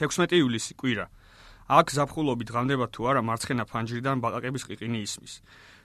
16 ივლისი კვირა. აქ ზაფხულობით ღამდება თუ არა მარცხენა ფანჯრიდან ბაყაყების ყიყინი ისმის.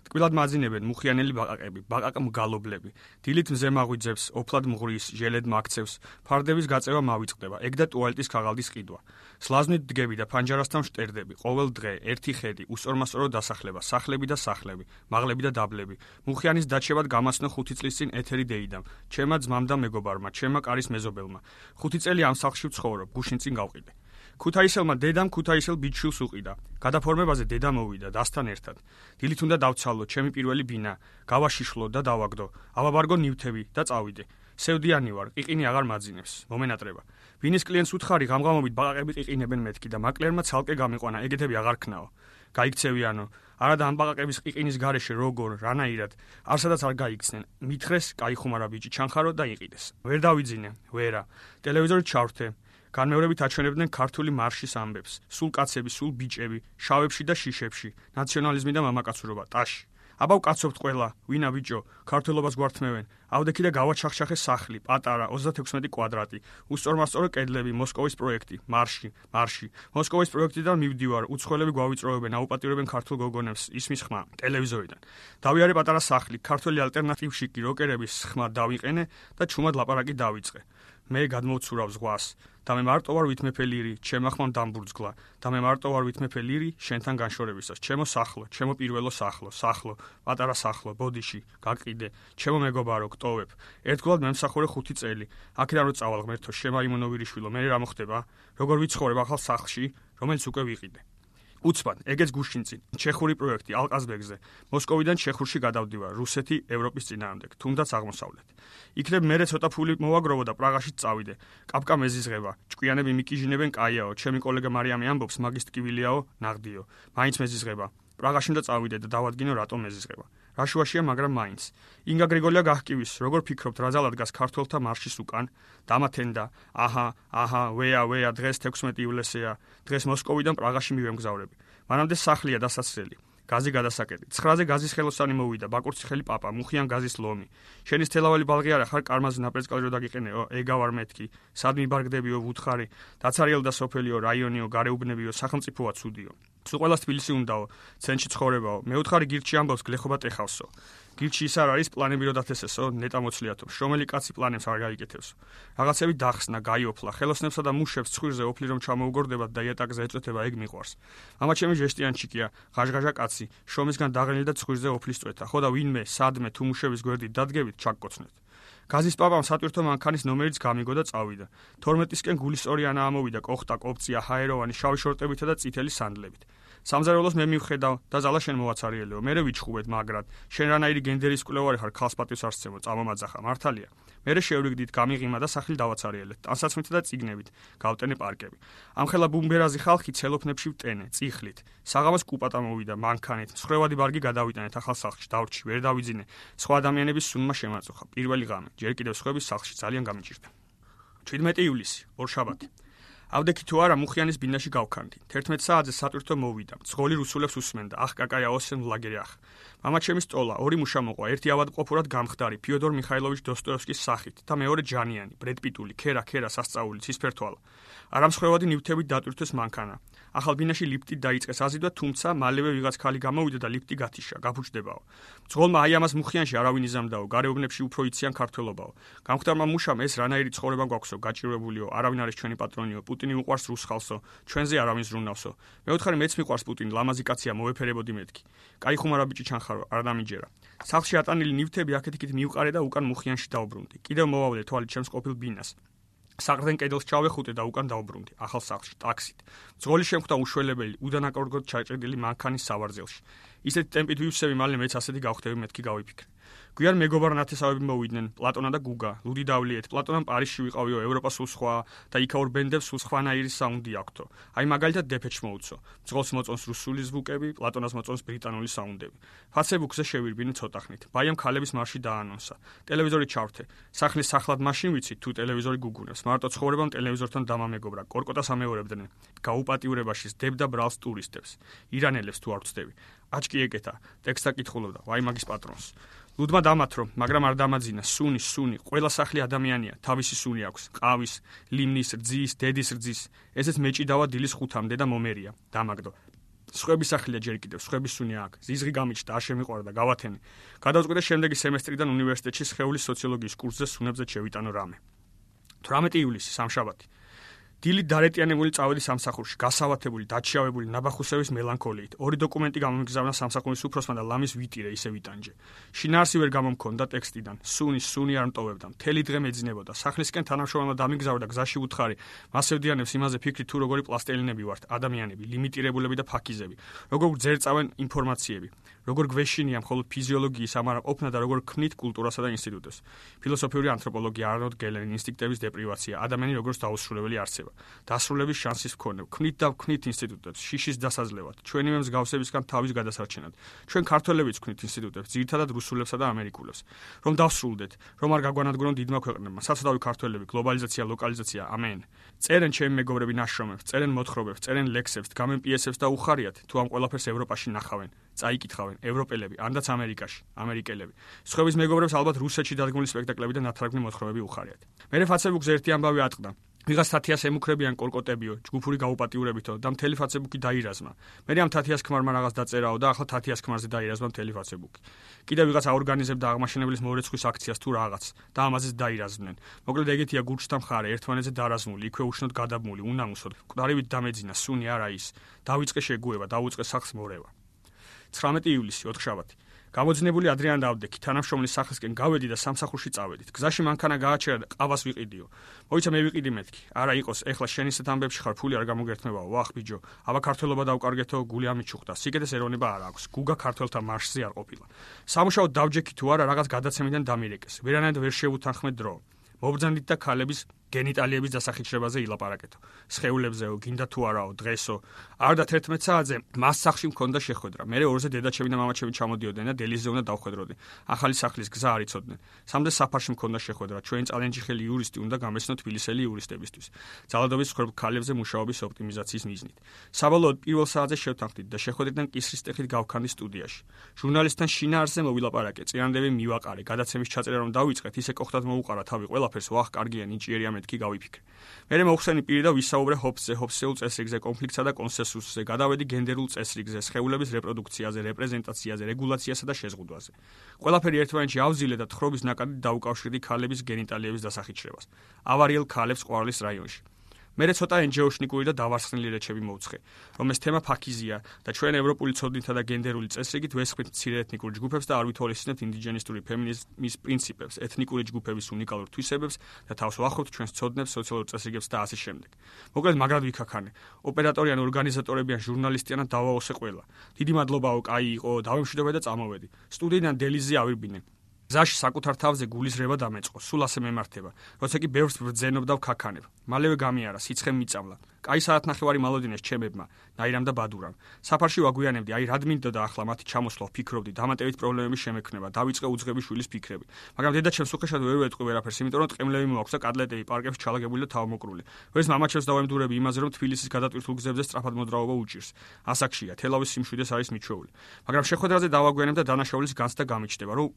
ტკბილად მაძინებენ მუხიანელი ბაყაყები ბაყაყ მგალობლები დილით მზე მაღვიძებს ოფლად მღრის ჟელედ მაქცევს. ფარდების გაწევა მავიწყდება ეგ და ტუალეტის ქაღალდის ყიდვა. სლაზნით დგები და ფანჯარასთან შტერდები. ყოველ დღე ერთი ხედი უსორმასწორო დასახლება სახლები და სახლები მაღლები და დაბლები. მუხიანის დაჩევად გამასნო 5 წლის წინ ეთერი დეიდამ. ჩემა ძმამ და მეგობარმა ჩემა კარის მეზობელმა. 5 წელი ამ სახლში ვცხოვრობ გუშინ წინ გავყიდე ქუთაისელმა დედამ ქუთაისელ ბიჩილს უყიდა. გადაფორმებაზე დედა მოვიდა დასთან ერთად. დილით უნდა დავცალო ჩემი პირველი ბინა, გავაშიშლო და დავაგდო. ავაბარგო ნივთები და წავიდე. სევდიანი ვარ, იყინი აღარ მაძინებს. მომენატრება. ვინის კლიენტს უთხარი გამგამობით ბაყაყებით იყინებენ მეთქი და მაკლერმა ცალკე გამიყვანა, ეგეთები აღარ ქნაო. გაიქცევიანო. არადა ამ ბაყაყების ყიყინის გარეშე როგორ, რანაირად, არსადაც არ გაიქცნენ. მითხრეს, кай ხუმარა ბიჭი ჩანხარო და იყიდეს. ვერ დავიძინე, ვერა. ტელევიზორი ჩავრთე. განმეორებით აჩვენებდნენ ქართული მარშის ამბებს. სულ კაცები, სულ ბიჭები, შავებში და შიშებში, ნაციონალიზმი და მამაკაცურობა, ტაში. აბა ვკაცობთ ყველა, ვინა ბიჭო, ქართულობას გვართმევენ. ავდექი და გავაჩახშახე სახლი, პატარა, 36 კვადრატი, უსწორმასწორო კედლები, მოსკოვის პროექტი, მარში, მარში. მოსკოვის პროექტიდან მივდივარ, უცხოელები გვავიწროებენ, აუპატიურებენ ქართულ გოგონებს, ისმის ხმა, ტელევიზორიდან. დავიარე პატარა სახლი, ქართული ალტერნატივში კი როკერების ხმა დავიყენე და ჩუმად ლაპარაკი დავიწყე. მე გადმოვცურავ ზღვას და მე მარტო ვარ ვითმეფელირი, ჩემო ხმამ დამბურძგლა და მე მარტო ვარ ვითმეფელირი შენთან განშორებისას. ჩემო სახლო, ჩემო პირველო სახლო, სახლო, პატარა სახლო, ბოდიში, გაკიდე, ჩემო მეგობარო, გტოვებ. ერთგულად მემსახურე 5 წელი. აქედან რო წავალ ღმერთო, შემაიმონოვირიშვილო, მე რა მოხდება? როგორ ვიცხოვრებ ახალ სახლში, რომელიც უკვე ვიყიდე? უცბად, ეგეც გუშინწინ. ჩეხური პროექტი ალყაზბეგზე. მოსკოვიდან ჩეხურში გადავდივარ, რუსეთი, ევროპის წინააღმდეგ, თუნდაც აღმოსავლეთ. იქნებ მერე ცოტა ფული მოვაგროვო და პრაღაში წავიდე. კაპკა მეზიზღება. ჭკვიანები მიკიჟინებენ კაიაო, ჩემი კოლეგა მარიამი ამბობს, მაგის ტკივილიაო, ნაღდიო. მაინც მეზიზღება. პრაღაში უნდა წავიდე და დავადგინო რატომ მეზიზღება. რაშუაშია, მაგრამ მაინც. ინგა გრიგოლია გახკივის, როგორ ფიქრობთ, რა ძალად გას ქართულთა მარშის უკან? დამათენდა. აჰა, აჰა, ვეა, ვეა, დღეს 16 ივლისია. დღეს მოსკოვიდან პრაღაში მივემგზავრები. მანამდე სახლია დასასრელი. გაზი გადასაკეტი. 9-ზე გაზის ხელოსანი მოვიდა, ბაკურციხელი პაპა, მუხიან გაზის ლომი. შენი თელავალი ბალღი არა ხარ, კარმაზი ნაპრესკალჟო დაგიყენეო, ეგა ვარ მეთქი. სად მიბარგდებიო ვუთხარი? დაცარიელ და სოფელიო, რაიონიო, გარეუბნებიო, სახელმწიფოა ცუდიო. თუ ყოველას თბილისი უნდაო, ცენტრში ცხოვრებაო. მე უთხარი გირჩი ამბავს გლეხობა ტეხავსო. გირჩი ის არ არის პლანები რო დათესესო, ნეტა მოცლიათო. შრომელი კაცი პლანებს არ გაიგეთებს. რაღაცები დახსნა, გაიოფლა, ხელოსნებსა და მუშებს ცხვირზე ოფლი რომ ჩამოუგორდებათ და იატაკზე ეწვეთება ეგ მიყვარს. ამა ჩემი ჟესტიანჩიკია, ღაჟღაჟა კაცი, შრომისგან დაღლილი და ცხვირზე ოფლის წვეთა. ხო და ვინმე, სადმე თუ მუშების გვერდით დადგებით, ჩაგკოცნეთ. გაზის პაპამ სატვირთო მანქანის ნომერიც გამიგო და წავიდა. 12-ისკენ გულისწორი ანა ამოვიდა, კოხტა, კოპცია, ჰაეროვანი, შავი შორტებითა და წითელი სანდლებით. სამზარეულოს მე მივხედავ და ზალა შენ მოვაცარიელიო. მე ვიჩხუბეთ, მაგრამ შენ რანაირი გენდერის კვლევარი ხარ, ხალს პატივს არ შეცემო, წამომაძახა, მართალია. მე შევრიგდით, გამიღიმა და სახლი დავაცარიელეთ. ტანსაცმით და ციგნებით, გავტენე პარკები. ამხელა ბუმბერაზი ხალხი ცელოფნებში ვტენე, წიხლით. საღამოს კუპატა მოვიდა, მანქანით. სხრევადი ბარგი გადავიტანეთ ახალ სახლში, დავრჩი, ვერ დავიძინე. სხვა ადამიანების სუნმა შემაწუხა. პირველი ღამე, ჯერ კიდევ სხვების სახლში ძალიან გამიჭირდა. 17 ივლისი, ორშაბათი. ავდექი თუ არა მუხიანის ბინაში გავქანდი. 11 საათზე სატვირთო მოვიდა. ძღოლი რუსულებს უსმენდა. ახ კაკაია ოსენ ლაგერი ახ მამაჩემი სტოლა ორი მუშა მოყვა ერთი ავადმყოფურად გამხდარი ფიოდორ მიხაილოვიჩ დოსტოევსკის სახით და მეორე ჯანიანი ბრედპიტული ქერა ქერა სასწაული ცისფერთვალა არამსხვევადი ნივთებით დატვირთეს მანქანა. ახალ ბინაში ლიფტით დაიწყეს აზიდვა თუმცა მალევე ვიღაც ხალი გამოვიდა და ლიფტი გათიშა გაფუჭდებაო. ძღოლმა აი ამას მუხიანში არავინ იზამდაო გარეუბნებში უფრო იციან ქართველობაო. გამხდარმა მუშამ ეს რანაირი ცხოვრება გვაქვსო გაჭირვებულიო არავინ არის ჩვენი პატრონიო პუტინი უყვარს რუსხალსო ჩვენზე არავინ ზრუნავსო. მე ვთხარი მეც მიყვარს პუტინი ლამაზი კაცია მოეფერებოდი მეთქი კაი ხუმარა ბიჭი ჩანხარო არ დამიჯერა. სახლში ატანილი ნივთები აქეთ-იქით მივყარე და უკან მუხიანში დაუბრუნდი. კიდევ მოვავლე თვალი ჩემს ყოფილ ბინას. სახლდან კედელს ჩავეხუტე და უკან დავბრუნდი ახალ სახლში ტაქსით. ძღოლი შემხვდა უშველებელი უდანაკარგოდ ჩაჭედილი მანქანის სავარძელში ისეთი ტემპით ვივსები მალე მეც ასეთი გავხდები მეთქი გავიფიქრე გვიან მეგობარ ნათესავები მოვიდნენ. პლატონა და გუგა ლუდი დავლიეთ. პლატონამ პარიზში ვიყავიო ევროპა სულ სხვა და იქაურ ბენდებს სულ სხვანაირი საუნდი აქვთო. აი მაგალითად დეფეჩ მოუწო ძღოლს მოწონს რუსული ზვუკები პლატონას მოწონს ბრიტანული საუნდები. ფაცებუქზე შევირბინე ცოტახნით ბაიამ ქალების მარში დაანონსა. ტელევიზორი ჩავრთე. სახლის სახლად მაშინ ვიცი თუ ტელევიზორი გუგუნებს. მარტო ცხოვრებამ ტელევიზორთან დამამეგობრა. კორკოტას ამეორებდნენ გაუპატიურებაში ძდებდა ბრალს ტურისტებს. ირანელებს თუ არ ვწდები აჩკი ეკეთა. ტექსტა კითხულობდა. ვაი მაგის პატრონს ლუდმა დამათრო, მაგრამ არ დამაძინა. სუნი, სუნი, ყველა სახლი ადამიანია, თავისი სუნი აქვს. ყავის, ლიმნის, რძის, დედის რძის. ესეც მეჭიდავა დილის 5-მდე და მომერია. დამაგდო. სხვების სახლია ჯერ კიდევ, სხვების სუნი აქ. ზიზღი გამიჩნდა, არ შემიყვარა და გავათენი. გადავწყვიტე შემდეგი სემესტრიდან უნივერსიტეტში სხეულის სოციოლოგიის კურსზე სუნებზე შევიტანო რამე. 18 ივლისი, სამშაბათი. დილით დარეტიანებული წავედი სამსახურში, გასავათებული, დაჩიავებული ნაბახუსების მელანქოლიით. ორი დოკუმენტი გამომგზავნა სამსახურის უფროსმა და ლამის ვიტირე ისე ვიტანჯე. შინაარსი ვერ გამომქონდა ტექსტიდან. სუნი, სუნი არ მტოვებდა. მთელი დღე მეძინებოდა. სახლისკენ თანამშრომელმა დამიგზავნა გზაში უთხარი. მასევდიანებს იმაზე ფიქრი თუ როგორი პლასტელინები ვართ, ადამიანები, ლიმიტირებულები და ფაქიზები. როგორ გძერწავენ ინფორმაციები. როგორ გვეშინია მხოლოდ ფიზიოლოგიის ამარა ყოფნა და როგორ ქმნით კულტურასა და ინსტიტუტებს. ფილოსოფიური ანთროპოლოგია, არნოლდ გელენი, ინსტინქტების დეპრივაცია, ადამიანი როგორც დაუსრულებელი არსება. დასრულების შანსის მქონე. ქმნით და ქმნით ინსტიტუტებს, შიშის დასაძლევად, ჩვენივე მსგავსებისგან თავის გადასარჩენად. ჩვენ ქართველებიც ქმნით ინსტიტუტებს, ძირითადად რუსულებსა და ამერიკულებს. რომ დავსრულდეთ, რომ არ გაგვანადგურონ დიდმა ქვეყნებმა, საცოდავი ქართველები, გლობალიზაცია, ლოკალიზაცია, ამენ. წერენ ჩემი მეგობრები ნაშრომებს, წერენ მოთხრობებს, წერენ ლექსებს, გამენ პიესებს და უხარიათ, თუ ამ ყველაფერს ევროპაში ნახავენ. წაიკითხავენ ევროპელები, ანდაც ამერიკაში, ამერიკელები. სხვების მეგობრებს ალბათ რუსეთში დადგმული სპექტაკლები და ნათარგმნი მოთხრობები უხარიათ. მე ფაცებუქს ერთი ამბავი ატყდა. ვიღაც თათიას ემუქრებიან კოლკოტებიო, ჯგუფური გაუპატიურებითო და მთელი ფაცებუქი დაირაზმა. მე ამ თათიას ქმარმა რაღაც დაწერაო და ახლა თათიას ქმარზე დაირაზმა მთელი ფაცებუქი. კიდევ ვიღაც აორგანიზებდა აღმაშენებლის მორეცხვის აქციას თუ რაღაც და ამაზეც დაირაზმნენ. მოკლედ ეგეთია გურჩთა მხარე, ერთმანეთზე დარაზმული, იქვე უშნოდ გადაბმული, უნამუსოდ. ყდარივით დამეძინა, სუნი არა ის. დავიწყე შეგუება, დაუწყე სახს მორევა. 19 ივლისი, ოთხშაბათი. გამოძნებული ადრიან დავდექი, თანამშრომლის სახლისკენ გავედი და სამსახურში წავედით. გზაში მანქანა გააჩერა და ყავას ვიყიდიო. მოიცა მე ვიყიდი მეთქი. არა იყოს, ეხლა შენისეთ ამბებში ხარ, ფული არ გამოგერთმევაო. ვახ, ბიჯო. აბა ქართველობა დავკარგეთო, გული ამიჩუხდა. სიკეთეს ეროვნება არ აქვს. გუგა ქართველთა მარშზე არ ყოფილა. სამუშაო დავჯექი თუ არა, რაღაც გადაცემიდან დამირეკეს. ვერანაირად ვერ შევუთანხმე დრო. მობრძანდით და ქალების გენიტალიების დასახიჩრებაზე ილაპარაკეთო. სხეულებზეო, გინდა თუ არაო, დღესო. არ და 11 საათზე მას სახში მქონდა შეხვედრა. მე ორზე დედაჩემი და მამაჩემი ჩამოდიოდნენ და დელიზე უნდა დავხვედროდი. ახალი სახლის გზა არ იცოდნენ. სამდე საფარში მქონდა შეხვედრა. ჩვენი წალენჯიხელი იურისტი უნდა გამესნო თბილისელი იურისტებისთვის. ძალადობის ხორბ ქალებზე მუშაობის ოპტიმიზაციის მიზნით. საბოლოოდ პირველ საათზე შევთანხმდით და შეხვედრიდან კისრის ტექით გავქანდი სტუდიაში. ჟურნალისტთან შინაარსზე მოვილაპარაკე, წინანდები მივაყარე, გადაცემის ჩაწერა რომ დავიწყეთ, ისე კოხტად მოუყარა თავი ყველაფერს, ვახ, კარგია, ნიჭიერია მე მეთქი გავიფიქრე. მე მოხსენი პირი და ვისაუბრე ჰოფსზე, ჰოფსეულ წესრიგზე, კონფლიქტსა და კონსენსუსზე, გადავედი გენდერულ წესრიგზე, სხეულების რეპროდუქციაზე, რეპრეზენტაციაზე, რეგულაციასა და შეზღუდვაზე. ყველაფერი ერთმანეთში ავზილე და თხრობის ნაკადი დაუკავშირდი ქალების გენიტალიების დასახიჩრებას. ავარიელ ქალებს ყვარლის რაიონში. მე ცოტა ენჯეოშნიკური და დავარსნილი რეჩები მოვცხე, რომ ეს თემა ფაქიზია და ჩვენ ევროპული ცოდნითა და გენდერული წესრიგით ვესხვით მცირე ეთნიკური ჯგუფებს და არ ვითვალისწინებთ ინდიჯენისტური ფემინიზმის პრინციპებს, ეთნიკური ჯგუფების უნიკალურ თვისებებს და თავს ვახობთ ჩვენს ცოდნებს, სოციალურ წესრიგებს და ასე შემდეგ. მოკლედ მაგრად ვიქაქანე. ოპერატორი ან ორგანიზატორები ან ჟურნალისტი ან დავაოსე ყველა. დიდი მადლობაო, კაი იყო, დავემშვიდობე და წამოვედი. სტუდიიდან დელიზე ავირბინე. ზაში საკუთარ თავზე გულისრება დამეწყო, სულ ასე მემართება, როცა კი ბევრს ბრძენობდა ვქაქანებ. მალევე გამიარა, სიცხე მიწავლა. კაი საათნახევარი მალოდინეს ჩემებმა, ნაირამ და ბადურამ. საფარში ვაგვიანებდი, აი რად მინდოდა და ახლა მათი ჩამოსვლა ვფიქრობდი, დამატებით პრობლემების შემექნება, დავიწყე უძღები შვილის ფიქრები. მაგრამ დედა ჩემს უხეშად ვერ ვეტყვი ვერაფერს, იმიტომ რომ ტყემლები მოაქვს და კადლეტები პარკებში ჩალაგებული და თავმოკრული. ვერს მამაჩემს დავემდურები იმაზე, რომ თბილისის გადატვირთულ გზებზე სწრაფად მოძრაობა უჭირს. ასაკშია, თელავის სიმშვიდეს არის მიჩვეული. მაგრამ შეხვედრაზე დავაგვიანებ და დანაშაულის განცდა გამიჩნდება, რომ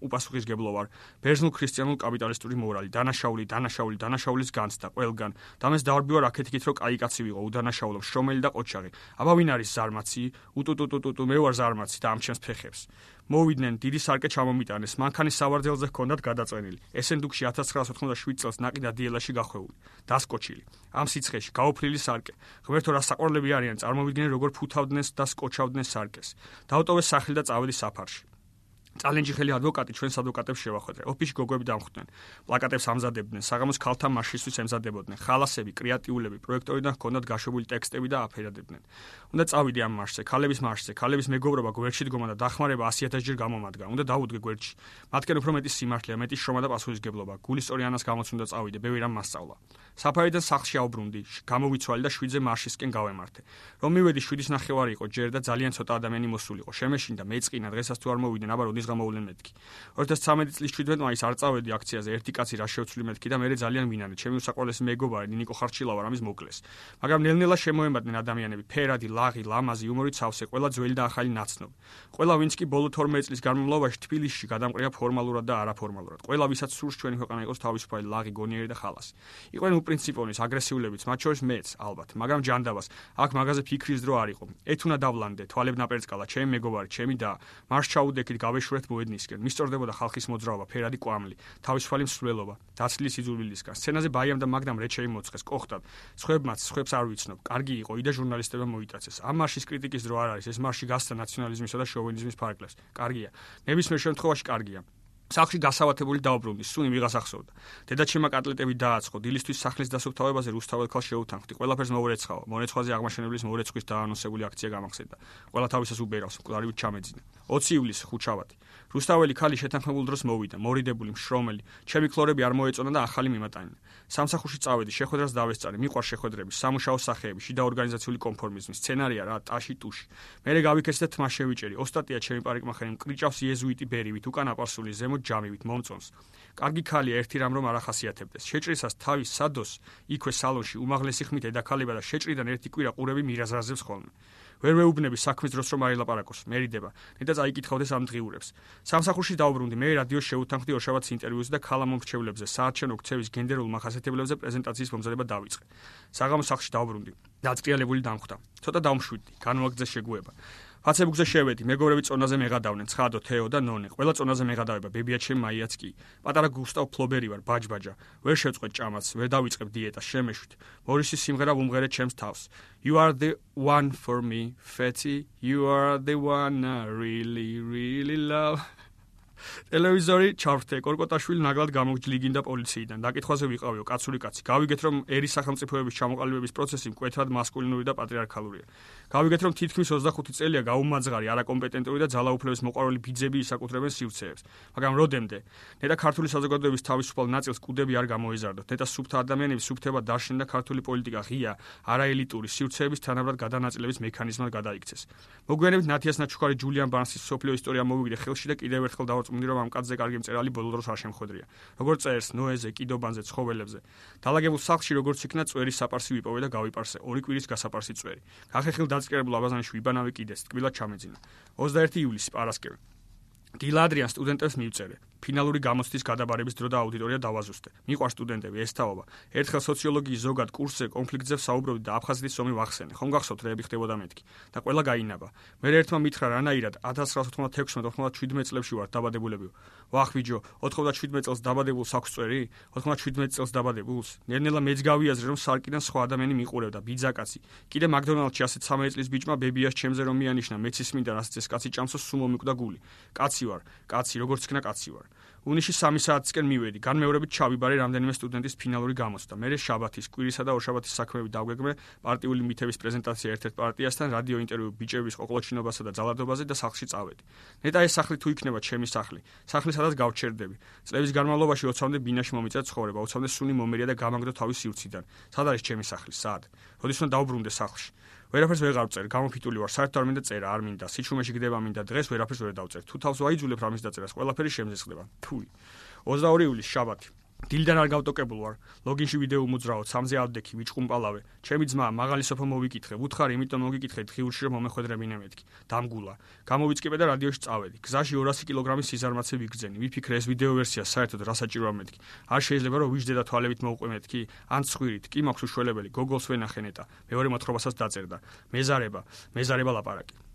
უპასუხისგებლო ვარ. ბერძნულ ქრისტიანულ კაპიტალისტური მორალი, დანაშაული, დანაშაული, დანაშაულის განცდა ყველგან. დამეს დავარბიო რაკეთიკით, რომ კაი კაცი ვიყო. უდანაშაულო შრომელი და ყოჩაღი. აბა ვინ არის ზარმაცი? უტუტუტუტუტუ მე ვარ ზარმაცი და ამ ჩემს ფეხებს. მოვიდნენ დიდი სარკე ჩამომიტანეს, მანქანის სავარძელზე ჰქონდათ გადაწვენილი. ესენდუქში 1997 წელს ნაკი და დიელაში გახვეული. დასკოჩილი. ამ სიცხეში გაოფრილი სარკე. ღმერთო რა საყვარლები არიან, წარმოვიდგინე როგორ ფუთავდნენ და სკოჩავდნენ სარკეს. დაუტოვეს სახლი და წავედი საფარში. წალენჯიხელი ადვოკატი ჩვენს ადვოკატებს შევახვედრე. ოფისში გოგოები დამხვდნენ. პლაკატებს ამზადებდნენ, საღამოს ქალთა მარშისთვის ემზადებოდნენ. ხალასები, კრეატიულები, პროექტორიდან ჰქონდათ გაშვებული ტექსტები და აფერადებდნენ. უნდა წავიდე ამ მარშზე, ქალების მარშზე, ქალების მეგობრობა გვერდში დგომა და დახმარება 100000 ჯერ გამომადგა. უნდა დაუდგე გვერდში. მათკენ უფრო მეტი სიმართლეა, მეტი შრომა და პასუხისგებლობა. გულისტორი ანას გამოც უნდა წავიდე, ბევრი რამ მასწავლა. საფარიდან სახლში აუბრუნდი, გამოვიცვალე და შვიდზე მარშისკენ გავემართე. რომ მივედი შვიდის ნახევარი იყო ჯერ და ძალიან ცოტა ადამიანი მოსულიყო. შემეშინდა, მეწყინა, დღესაც თუ არ მოვიდნენ, აბა როდის გამოვლენ მეთქი. 2013 წლის 17 მაისს არ წავედი აქციაზე ერთი კაცი რა შევცვლი მეთქი და მე ძალიან ვინანე. ჩემი უსაყვალესი მეგობარი ნინიკო ხარჩილავა რამის მოკლეს. მაგრამ ნელ-ნელა შემოემატნენ ადამიანები. ფერადი ლაღი ლამაზი იუმორით სავსე ყველა ძველი და ახალი ნაცნობი ყველა ვინც კი ბოლო 12 წლის განმავლობაში თბილისში გადამყრია ფორმალურად და არაფორმალურად. ყველა ვისაც სურს ჩვენი ქვეყანა იყოს თავისუფალი ლაღი გონიერი და ხალასი იყვნენ უპრინციპონის აგრესიულებიც მათ შორის მეც ალბათ. მაგრამ ჯანდაბას აქ მაგაზე ფიქრის დრო არ იყო. ეთუნა დავლანდე თვალებ ნაპერწკალა ჩემი მეგობარი ჩემი და მარშ ჩაუდექით გავეშურეთ მოედნისკენ. მისწორდებოდა ხალხის მოძრაობა ფერადი კვამლი თავისუფალი მსვლელობა დაცლის იძულვილისგან სცენაზე ბაიამ და მაგდამ რეჩეი მოცხეს კოხტად სხვებმაც სხვებს არ ვიცნობ. კარგი იყო იდა ჟურნალისტებმა მოიტაცეს. ამ მარშის კრიტიკის დრო არ არის. ეს მარში გასცა ნაციონალიზმისა და შოვინიზმის ფარგლებს. კარგია. ნებისმიერ შემთხვევაში კარგია სახში გასავათებული დაუბრუნდი, სუნი ვიღას ახსოვდა. დედაჩემა კატლეტები დააცხო, დილისთვის სახლის დასუფთავებაზე რუსთაველ ქალ შეუთანხმდი. ყველაფერს მოურეცხაო. მონეცხვაზე აღმაშენებლის მოურეცხვის დაანონსებული აქცია გამახსენდა. ყველა თავისას უბერავს, მკვდარივით ჩამეძინა. 20 ივლისი ხუჩავათი. რუსთაველი ქალი შეთანხმებულ დროს მოვიდა, მორიდებული, მშრომელი. ჩემი ქლორები არ მოეწონა და ახალი მიმატანა. სამსახურში წავედი, შეხვედრას დავესწარი, მიყვარ შეხვედრები, სამუშაო სახეები, შიდა ორგანიზაციული კონფორმიზმი, სცენარია რა, ტაში ტუში. მერე გავიქეცი და თმა შევიჭერი. ოსტატია ჩემი პარიკმახერი, მკრიჭავს იეზუიტი ბერივით, უკან აპარსული ზემო ჯამივით მომწონს. კარგი ქალია, ერთი რამ რომ არ ახასიათებდეს. შეჭრისას თავის სადოს, იქვე სალონში უმაღლესი ხმით ედაქალება და შეჭრიდან ერთი კვირა ყურები მირაზრაზებს ხოლმე. ვერ მეუბნები საქმის დროს რომ არილაპარაკოს, მერიდება. ნედა წაიკითხავდეს ამ დღიურებს. სამსახურში დაუბრუნდი, მე რადიოს შეუთანხმდი ორშაბათს ინტერვიუზე და ქალამომრჩევლებზე, საარჩევნო ქცევის გენდერულ მახასიათებლებზე პრეზენტაციის მომზადება დავიწყე. საღამო სახლში დაუბრუნდი. დაწყიალებული დამხვდა. ცოტა დავმშვიდი, განვაგრძე შეგუება. ფაცებუქზე შევედი, მეგობრები წონაზე მეღადავდნენ, ცხადო, თეო და ნონე. ყველა წონაზე მეღადავება, ბებია ჩემ მაიაც კი. პატარა გუსტავ ფლობერი ვარ, ბაჯბაჯა. ვერ შევწყვეტ ჭამაც, ვერ დავიწყებ დიეტას, შემეშვით. მორისის სიმღერა ვუმღერე ჩემს თავს. You are the one for me, Fatty. You are the one I really really love. ტელევიზორი ჩავრთე კორკოტაშვილი ნაგლად გამოგჯლიგინდა პოლიციიდან. დაკითხვაზე ვიყავიო კაცური კაცი. გავიგეთ რომ ერის სახელმწიფოების ჩამოყალიბების პროცესი მკვეთრად მასკულინური და პატრიარქალურია გავიგეთ რომ თითქმის 25 წელია გაუმაძღარი არაკომპეტენტური და ძალაუფლების მოყვარული ბიძები ისაკუთრებენ სივრცეებს. მაგრამ როდემდე ნეტა ქართული საზოგადოების თავისუფალ ნაწილს კუდები არ გამოეზარდოთ. ნეტა სუფთა ადამიანების სუფთება დაშინდა ქართული პოლიტიკა ღია არაელიტური სივრცეების თანაბრად გადანაწილების მექანიზმად გადაიქცეს. მოგვიანებით ნათიას ნაჩუქარი ჯულიან ბანსის სოფლიო ისტორია მოვიგდე ხელში და კიდევ ერთხელ დავა მოვწმუნდი რომ ამ კაცზე კარგი მწერალი ბოლო დროს არ შემხვედრია. როგორც წერს ნოეზე, კიდობანზე, ცხოველებზე. დაალაგებულ სახლში როგორც იქნა წვერის საპარსი ვიპოვე და გავიპარსე. ორი კვირის გასაპარსი წვერი. გახეხილ დაწყერებულ აბაზანში ვიბანავი კიდეს, თკბილად ჩამეძინა. 21 ივლისი პარასკევი. გილადრიან სტუდენტებს მივწერე. ფინალური გამოცდის გადაბარების დრო და აუდიტორია დავაზუსტე. მიყვარ სტუდენტები, ესთაობა. ერთხელ სოციოლოგიის ზოგად კურსზე კონფლიქტზე საუბრობდი და აფხაზეთის ომი ვახსენე. ხომ გახსოვთ რეები ხდებოდა მეთქი და ყველა გაინაბა. მე ერთმა მითხრა რანაირად 1996-97 წლებში ვარ დაბადებულები. ვახ ვიჯო, 97 წელს დაბადებულს აქვს წვერი? 97 წელს დაბადებულს? ნერნელა მეც გავიაზრე რომ სარკიდან სხვა ადამიანი მიყურებდა, ბიძაკაცი. კიდე მაკდონალდში ასეთ 13 წლის ბიჭმა ბებიას ჩემზე რომ მიანიშნა, მეც ისმინდა რასაც ეს კაცი ჭამსო სულ მომიკვდა გული. კაცი ვარ, კაცი, როგორც იქნა კაცი ვარ. უნიში 3 საათისკენ მივედი. განმეორებით ჩავიბარე რამდენიმე სტუდენტის ფინალური გამოცდა. მე შაბათის, კვირისა და ორშაბათის საქმეები დავგეგმე პარტიული მითების პრეზენტაცია ერთ-ერთ პარტიასთან, რადიო ინტერვიუ ბიჭების ყოყლოჩინობასა და ძალადობაზე და სახლში წავედი. ნეტა ეს სახლი თუ იქნება ჩემი სახლი. სახლი სადაც გავჩერდები. წლების განმავლობაში ოცამდე ბინაში მომიწა ცხოვრება, ოცამდე სუნი მომერია და გამაგდო თავის სივრციდან. სად არის ჩემი სახლი? სად? როდის უნდა დაუბრუნდე სახლში? ვერაფერს ვერ გავწერ, გამოფიტული ვარ, საერთოდ არ მინდა წერა, არ მინდა, სიჩუმეში გდება მინდა, დღეს ვერაფერს ვერ დავწერ. თუ თავს ვაიძულებ რამის დაწერას, ყველაფერი შემზესხდება. თუი. 22 ივლისი შაბათი. დილიდან არ გავტოკებულ ვარ. ლოგინში ვიდეო მოძრაო, სამზე ავდექი, ვიჭყუმპალავე. ჩემი ძმა მაღალი სოფო მოვიკითხე, ვუთხარი, იმიტომ მოგიკითხე დღიურში რომ მომეხვედრებინე მეთქი. დამგულა. გამოვიწყებე და რადიოში წავედი. გზაში 200 კილოგრამის სიზარმაცე ვიგრძენი. ვიფიქრე ეს ვიდეო ვერსია საერთოდ რა საჭიროა მეთქი. არ შეიძლება რომ ვიждდე და თვალებით მოუყვე მეთქი. ან ცხვირით, კი მაქვს უშველებელი, გოგოლს ვენახენეტა. მეორე მოთხრობასაც დაწერდა. მეზარება, მეზარება ლაპარაკი.